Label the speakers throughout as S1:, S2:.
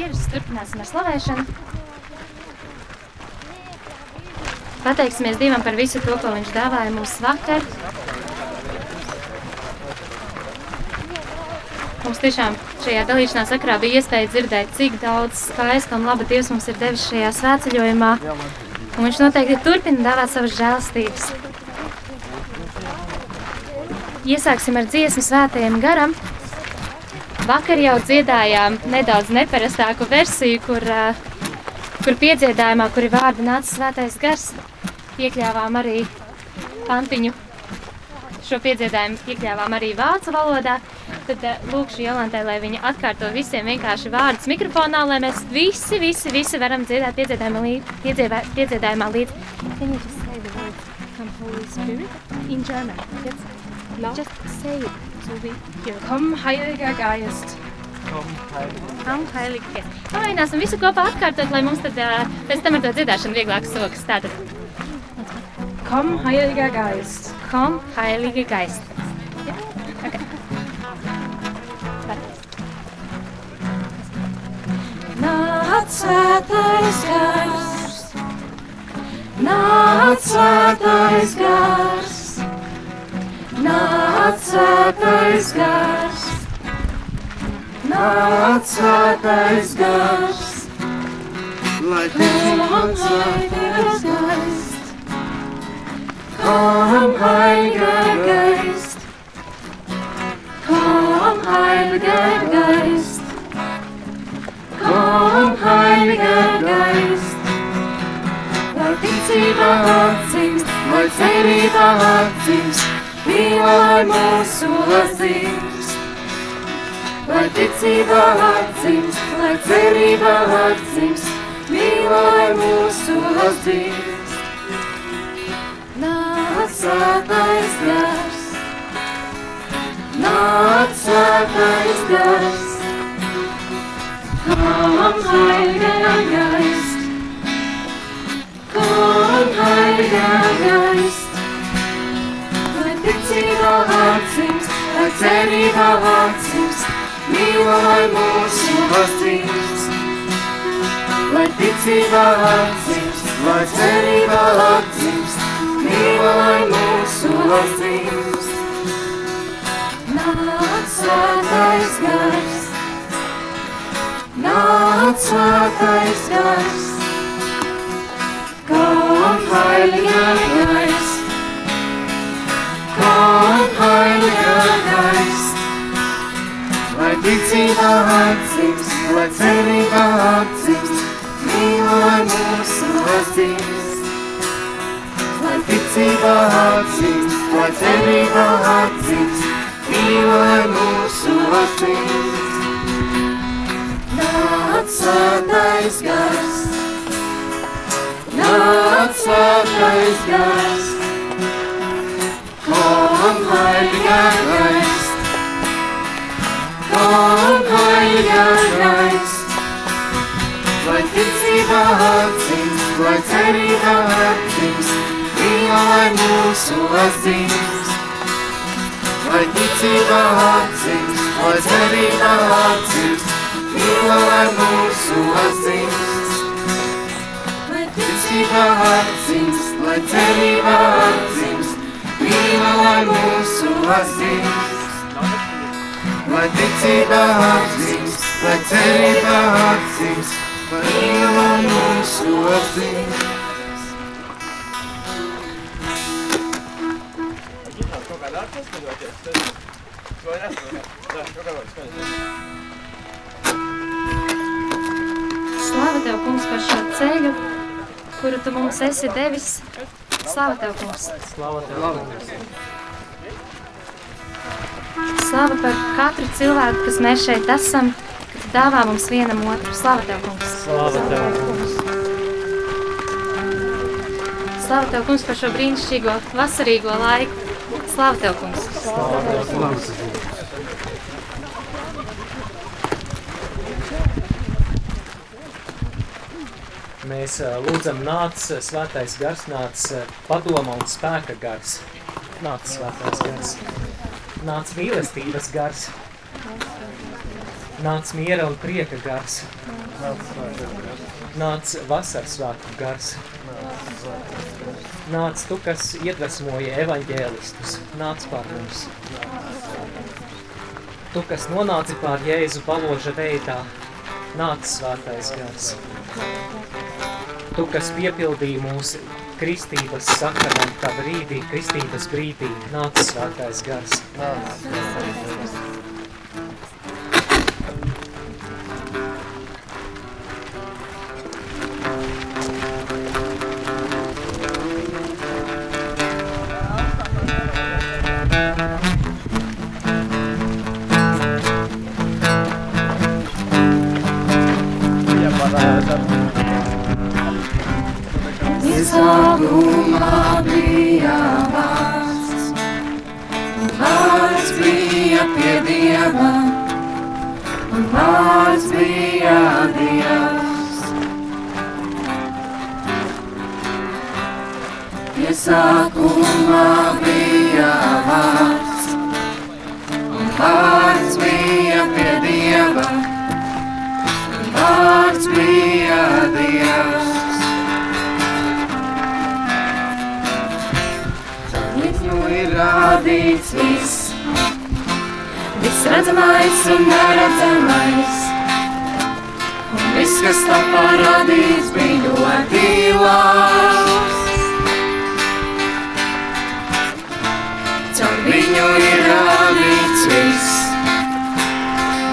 S1: ierasts, turpināsim ar slavēšanu. Pateiksimies Dievam par visu to, ko Viņš dāvāja mums vakar. Mums tiešām šajā dalīšanā sakrā bija iespēja dzirdēt, cik daudz skaista un laba Dievs mums ir devis šajā svētceļojumā. Un viņš noteikti turpina dāvāt savas žēlstības. Iesāksim ar dziesmu svētajiem garam. Vakar jau dziedājām nedaudz neparastāku versiju, kur, kur piedziedājumā, kuri vārdi nāca svētais gars, iekļāvām arī pantiņu. Šo piedziedājumu iekļāvām arī vācu valodā. Tad lūkšu Jolantai, lai viņa atkārto visiem vienkārši vārdus mikrofonā, lai mēs visi, visi, visi varam dziedāt piedziedājumā līdz. Piedziedā, piedziedājumā līdz. Can you just say the words, come Holy Spirit, in German? Yes. No. Just say it, so we hear.
S2: Komm, Heiliger Geist.
S1: Kam Heiliga Geist. Pamēģināsim visu kopā atkārtot, lai mums tad uh, pēc tam ar to dziedāšanu vieglāk sokas. Tātad.
S2: Komm, Heiliger Geist.
S1: Komm, Heiliga Geist. Ja? Okay.
S2: Nāc svētais gars, nāc svētais gars, nāc svētais gars, nāc svētais gars, lai
S3: Komm,
S2: Heiliger Geist, komm, Heiliger Geist, komm, Heiliger Geist. Komm, Heiliger Geist, lai ticība atzīst, lai cerība atzīst, mīla, lai mūsu atzīst. Lai ticība atzīst, lai cerība atzīst, mīla, lai mūsu atzīst. Nāc svētais gars, nāc svētais gars. Komm, Heiliger Geist, komm, Heiliger Geist, atzīst, lai cerība atzīst, mīla, lai mūsu atzīst. Lai ticība atzīst, lai cerība atzīst, mīla, lai mūsu atzīst. Nāc svētais gars, Nāc svētais gars, komm, Heiliger Geist, lai ticība atzīst, lai cerība atzīst, mīla, lai mūsu atzīst. Lai ticība atzīst, lai cerība atzīst, mīla, lai mūsu atzīst. Nāc svētais gars, nāc svētais gars, komm, Heiliger Geist, komm, Heiliger Geist, lai ticība atzīst, lai cerība atzīst, mīla, lai mūsu atzīst. Lai ticība atzīst, lai cerība atzīst, mīla, lai mūsu atzīst. Lai ticība atzīst, lai cerība atzīst, mīla, lai mūsu atzīst. Lai ticība atzīst, lai cerība mīla, lai mūsu
S4: kā vajag skaidrs.
S1: Slāva tev, kungs, par šo ceļu, kuru tu mums esi devis. Slāva tev, kungs.
S5: Slava tev, kungs.
S1: Slāva par katru cilvēku, kas mēs šeit esam, ka tu dāvā mums vienam otru. Slāva tev, kungs.
S5: Slava tev, kungs.
S1: Slāva tev, kungs, par šo brīnišķīgo vasarīgo laiku. Slāva tev, kungs.
S5: Slava tev, kungs. Mēs ā, lūdzam, nāc ā, svētais gars, nāc ā, padoma un spēka gars. Nāc svētais gars. Nāc mīlestības gars. Nāc miera un prieka gars. Nāc vasaras svētku gars. Nāc tu, kas iedvesmoja evaņģēlistus. Nāc pār mums. Tu, kas nonāci pār Jēzu paloža veidā. Nāc svētais gars. Tu, kas piepildīja mūsu kristības sakramenta brīdī, kristības brīdī, nāc svētais gars.
S2: Iesākumā Iesākumā bija vārds, un vārds bija pie Dieva, un vārds bija Dievs. Viņu ir rādīts viss, viss redzamais un neredzamais. Un viss, kas tā parādīts, bija ļoti labs. Viņu ir rādīts viss,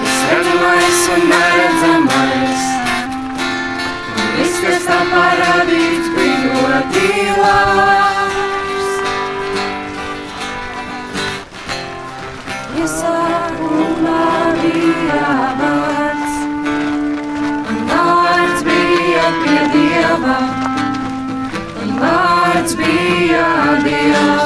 S2: viss redzamais un neredzamais. Un viss, kas tā parādīts, bija ļoti labs. Iesākumā bija vārds, un vārds bija pie Dieva, un vārds bija Dievs.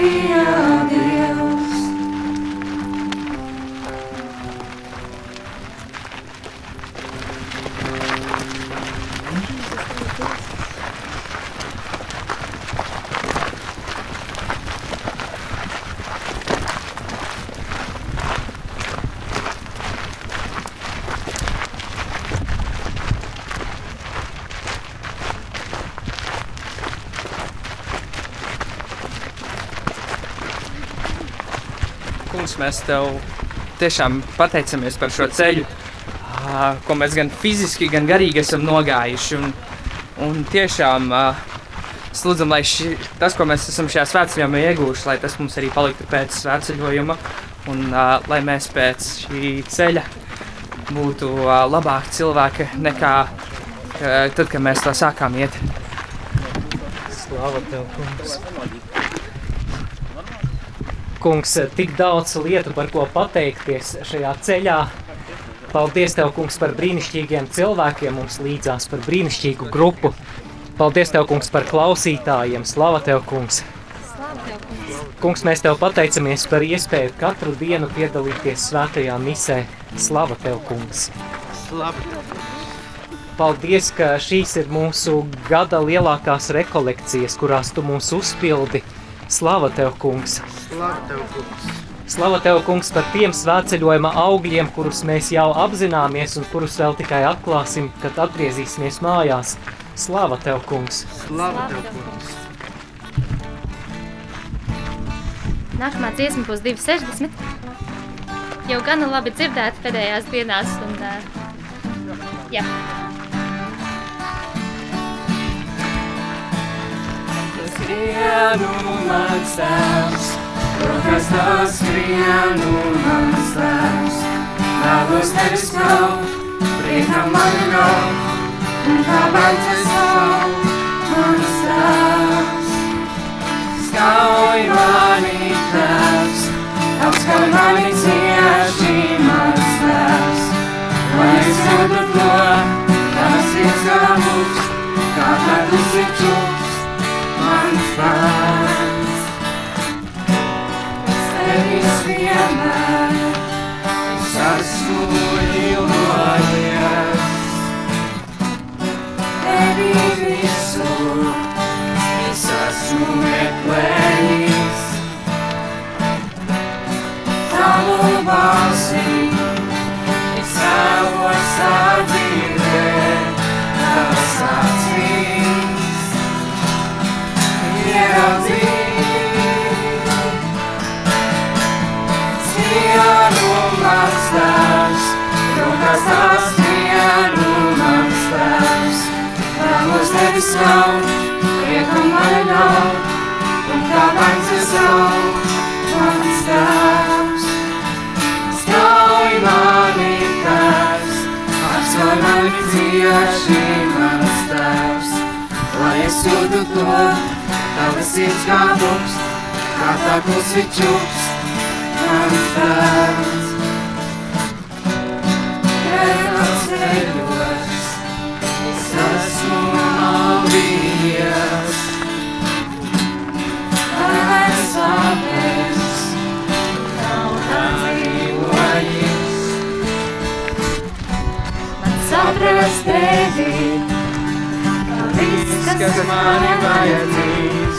S2: Vārds
S3: mēs tev tiešām pateicamies par šo ceļu, ko mēs gan fiziski, gan garīgi esam nogājuši. Un, un tiešām ā, es lūdzam, lai ši, tas, ko mēs esam šajā svētceļojumā ieguvuši, lai tas mums arī paliktu pēc svētceļojuma, un lai mēs pēc šī ceļa būtu labāki cilvēki nekā tad, kad mēs to sākām iet.
S5: Slāva tev, kungs. Kungs, tik daudz lietu, par ko pateikties šajā ceļā. Paldies Tev, kungs, par brīnišķīgiem cilvēkiem mums līdzās, par brīnišķīgu grupu. Paldies Tev, kungs, par klausītājiem. Slava Tev, kungs! Kungs, mēs Tev pateicamies par iespēju katru dienu piedalīties svētajā misē. Slava Tev, Kungs!
S4: Labi.
S5: Paldies, ka šīs ir mūsu gada lielākās rekolekcijas, kurās Tu mūs uzpildi. Slava Tev, Kungs!
S4: Labi, tev, kungs.
S5: Slava Tev, Kungs, par tiem svētceļojuma augļiem, kurus mēs jau apzināmies un kurus vēl tikai atklāsim, kad atgriezīsimies mājās. Slava Tev, Kungs!
S4: Labi, tev, kungs.
S1: Nākamā dziesma būs 260. Jau gana labi dzirdēta pēdējās dienās. Un, uh, jā.
S2: Skrienu mans tēvs, rokas tās skrienu mans tēvs. Vēlos tevis kaut, priekam man nav, un kā bērns es savu mans tēvs. Skauj mani tēvs, apskauj mani cieši mans tēvs. Lai es jūtu to, Vēlos tevi skaut, priekam man nav, un kā bērns es savu mans tēvs. Skauj mani tēvs, apskauj mani cieši mans tēvs. Lai es jūtu to, tavas sirds kā dukst, kā tā klusi čukst, mans tēvs. Tēvs ceļos,
S1: saprast tevi, kā viss, kas,
S2: kas mani vajadzīgs,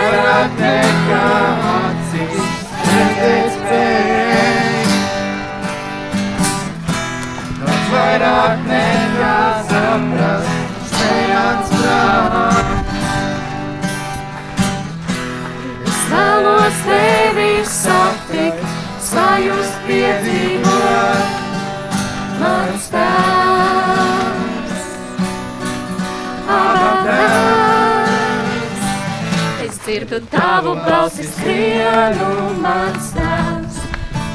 S2: vairāk nekā acīs, redzēt spēj. Vairāk nekā saprast, spējāts prāt. Es vēlos tevi satikt, sajust piedzīvot, mans tēvs. Abā tēvs.
S1: es dzirdu
S2: Tavu balsi skrienu mans tēvs,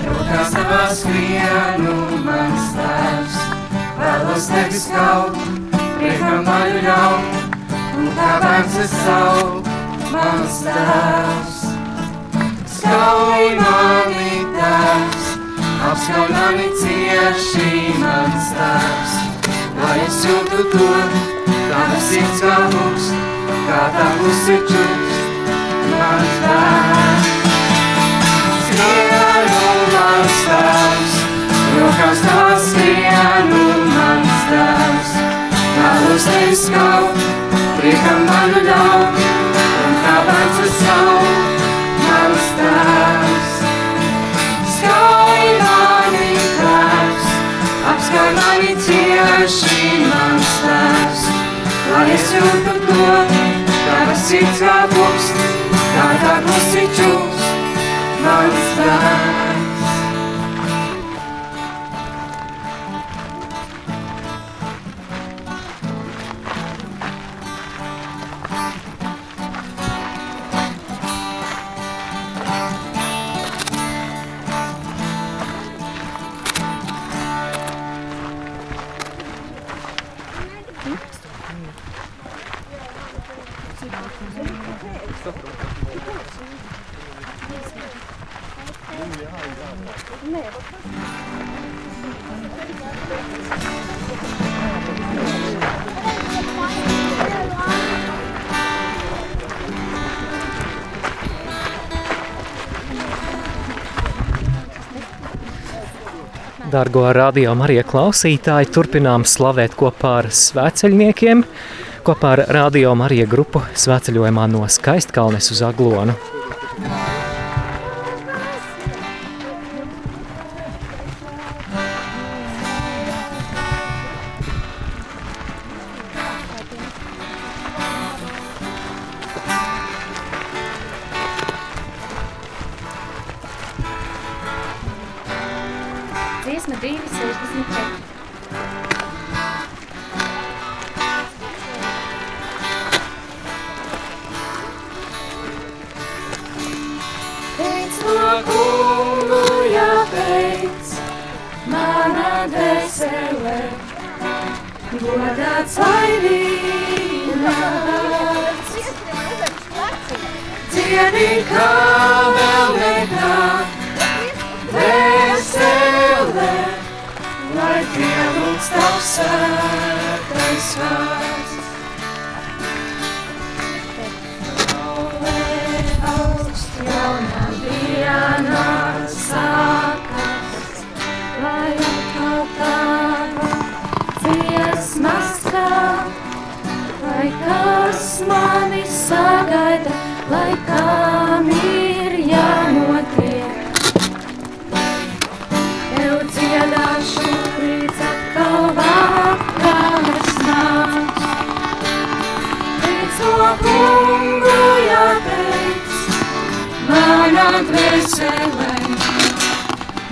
S2: rokās tavā skrienu mans tēvs. Vēlos tevi skaut, priekam man ļaut, un kā bērns es savu, mans tēvs. Skauj mani tēvs, apskauj mani cieši mans tēvs. Lai es jūtu to, tavas sirds kā lūkst, kā tā klusi čukst, mans tēvs. Skrienu mans tēvs, rokās tās skrienu Vēlos tevi skaut, priekam manu ļaut, un kā bērns es savu, mans tēvs. Skauj mani tēvs, apskauj mani cieši mans tēvs. Lai es jūtu to, tavas sirds kā pukst, kā tā klusi čūst, mans tēvs.
S5: Dargo radio Marija klausītāji, turpinām slavēt kopā ar svēceļniekiem, kopā ar radio Marija grupu svēceļojumā no Skaistkalnes uz Aglonu.
S2: Svētais vārds. Jaunā dienā sākas, lai atkal tava dziesma skan, lai kas mani sagaida, mana dvēsele,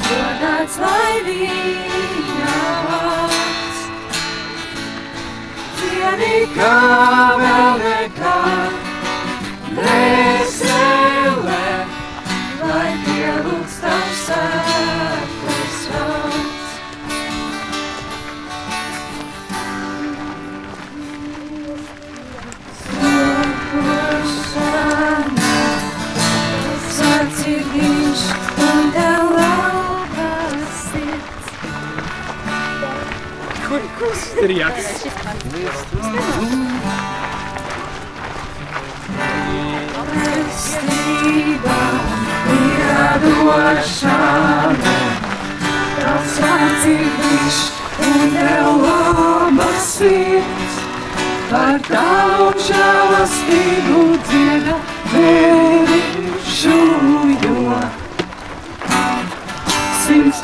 S2: godāts lai viņa vārds. Dziedi kā vēl Pestība, iedošana, tavs sacīdīš, un tev labas sirds. Par tavu žēlastību dzieda jo simts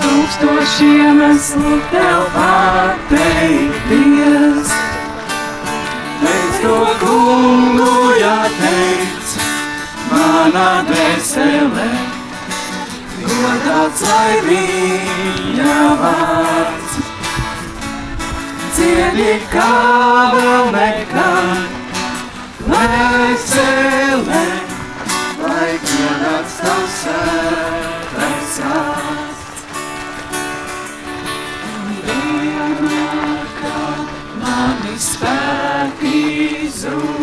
S2: tūkstošiem esmu tev pateikties. Pēc to kungu jāteic, manā dvēselē, godāts lai viņa vārds dziedi kā vēl nekad. Veselē, lai godāts tavs svētais vārds. Spēki zudīs,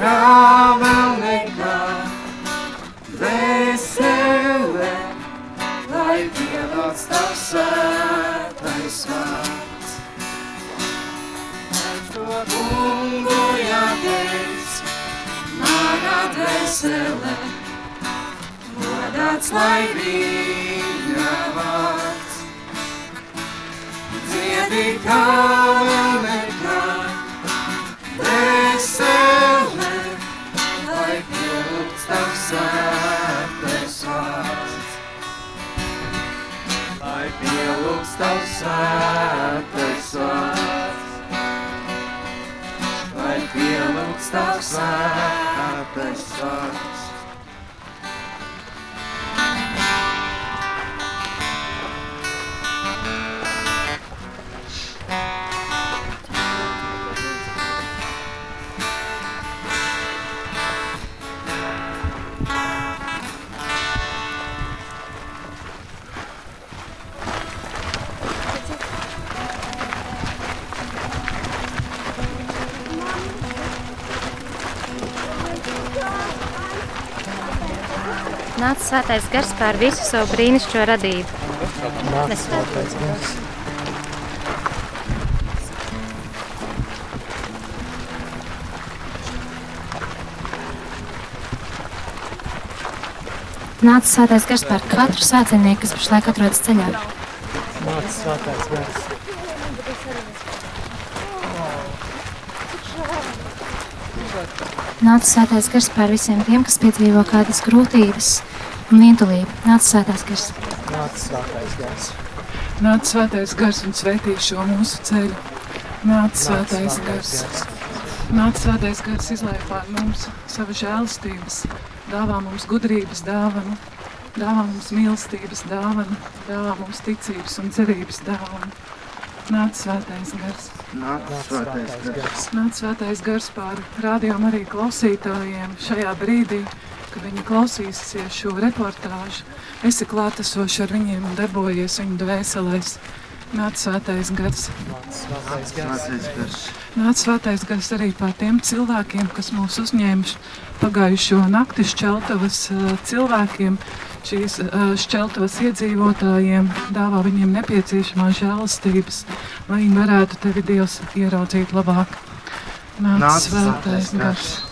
S2: kā vēl nekad, Veselē, lai piedots tavs svētais vārds. To kungu jāteic, manā dvēselē, godāts lai viņa vārds. Dziedi kā vēl nekad, tavs svētais vārds, lai pielūgts tavs svētais vārds.
S1: Nāc svētais gars pār visu savu brīnišķo radību.
S5: Nāc svētais gars.
S1: Nāc svētais gars pār katru svētcenieku, kas pašlaik atrodas ceļā.
S5: Nāc svētais gars.
S1: Nāc svētais gars pār visiem tiem, kas piedzīvo kādas grūtības un vientulību. Nāc svētais gars.
S5: Nāc svētais gars.
S6: Nāc svētais gars un svētī šo mūsu ceļu. Nāc svētais gars. Nāc svētais gars izlai pār mums savu žēlstības, dāvā mums gudrības dāvanu, dāvā mums mīlestības dāvanu, dāvā mums ticības un cerības dāvanu. Nāc svētais gars.
S2: Nāc svētais gars.
S6: Nāc svētais gars pār rādījām arī klausītājiem šajā brīdī, kad viņi klausīsies šo reportāžu. Esi klātesoši ar viņiem un darbojies viņu dvēselēs. Nāc svētais gars.
S5: Nāc svētais gars.
S6: Nāc svētais gars arī pār tiem cilvēkiem, kas mūs uzņēmuši pagājušo nakti šķeltavas eh, cilvēkiem, šīs šķeltavas iedzīvotājiem, dāvā viņiem nepieciešamās žēlastības, lai viņi varētu tevi Dievs ieraudzīt labāk. Nāc,
S2: Nāc
S6: svētais gars.
S2: gars.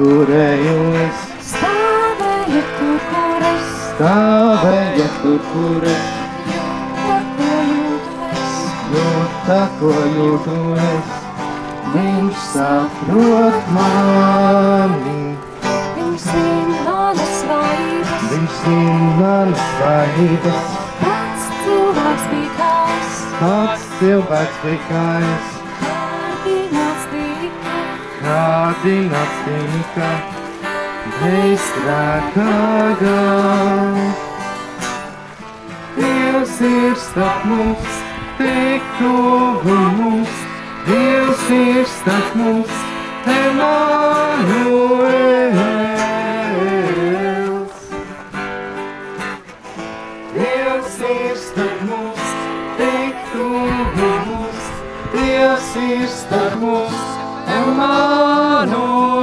S1: Kurējos, stāvēja tur, kur es
S2: stāvēja tur, kur es
S1: jūtos.
S2: jūtu, ko jūtu es. Viņš saprot mani,
S1: Viņš zina manas vājības,
S2: viņš zina manas vājības.
S1: pats cilvēks bija kāds,
S2: Kāds cilvēks bija kā es,
S1: kārdināts tika.
S2: Kādināts tika, bez grēkā gā. Dievs ir starp mums, tik tuvu mums, Dievs ir starp mums, Emanuels. Dievs ir starp mums, tik tuvu mums, Dievs ir starp mums, humano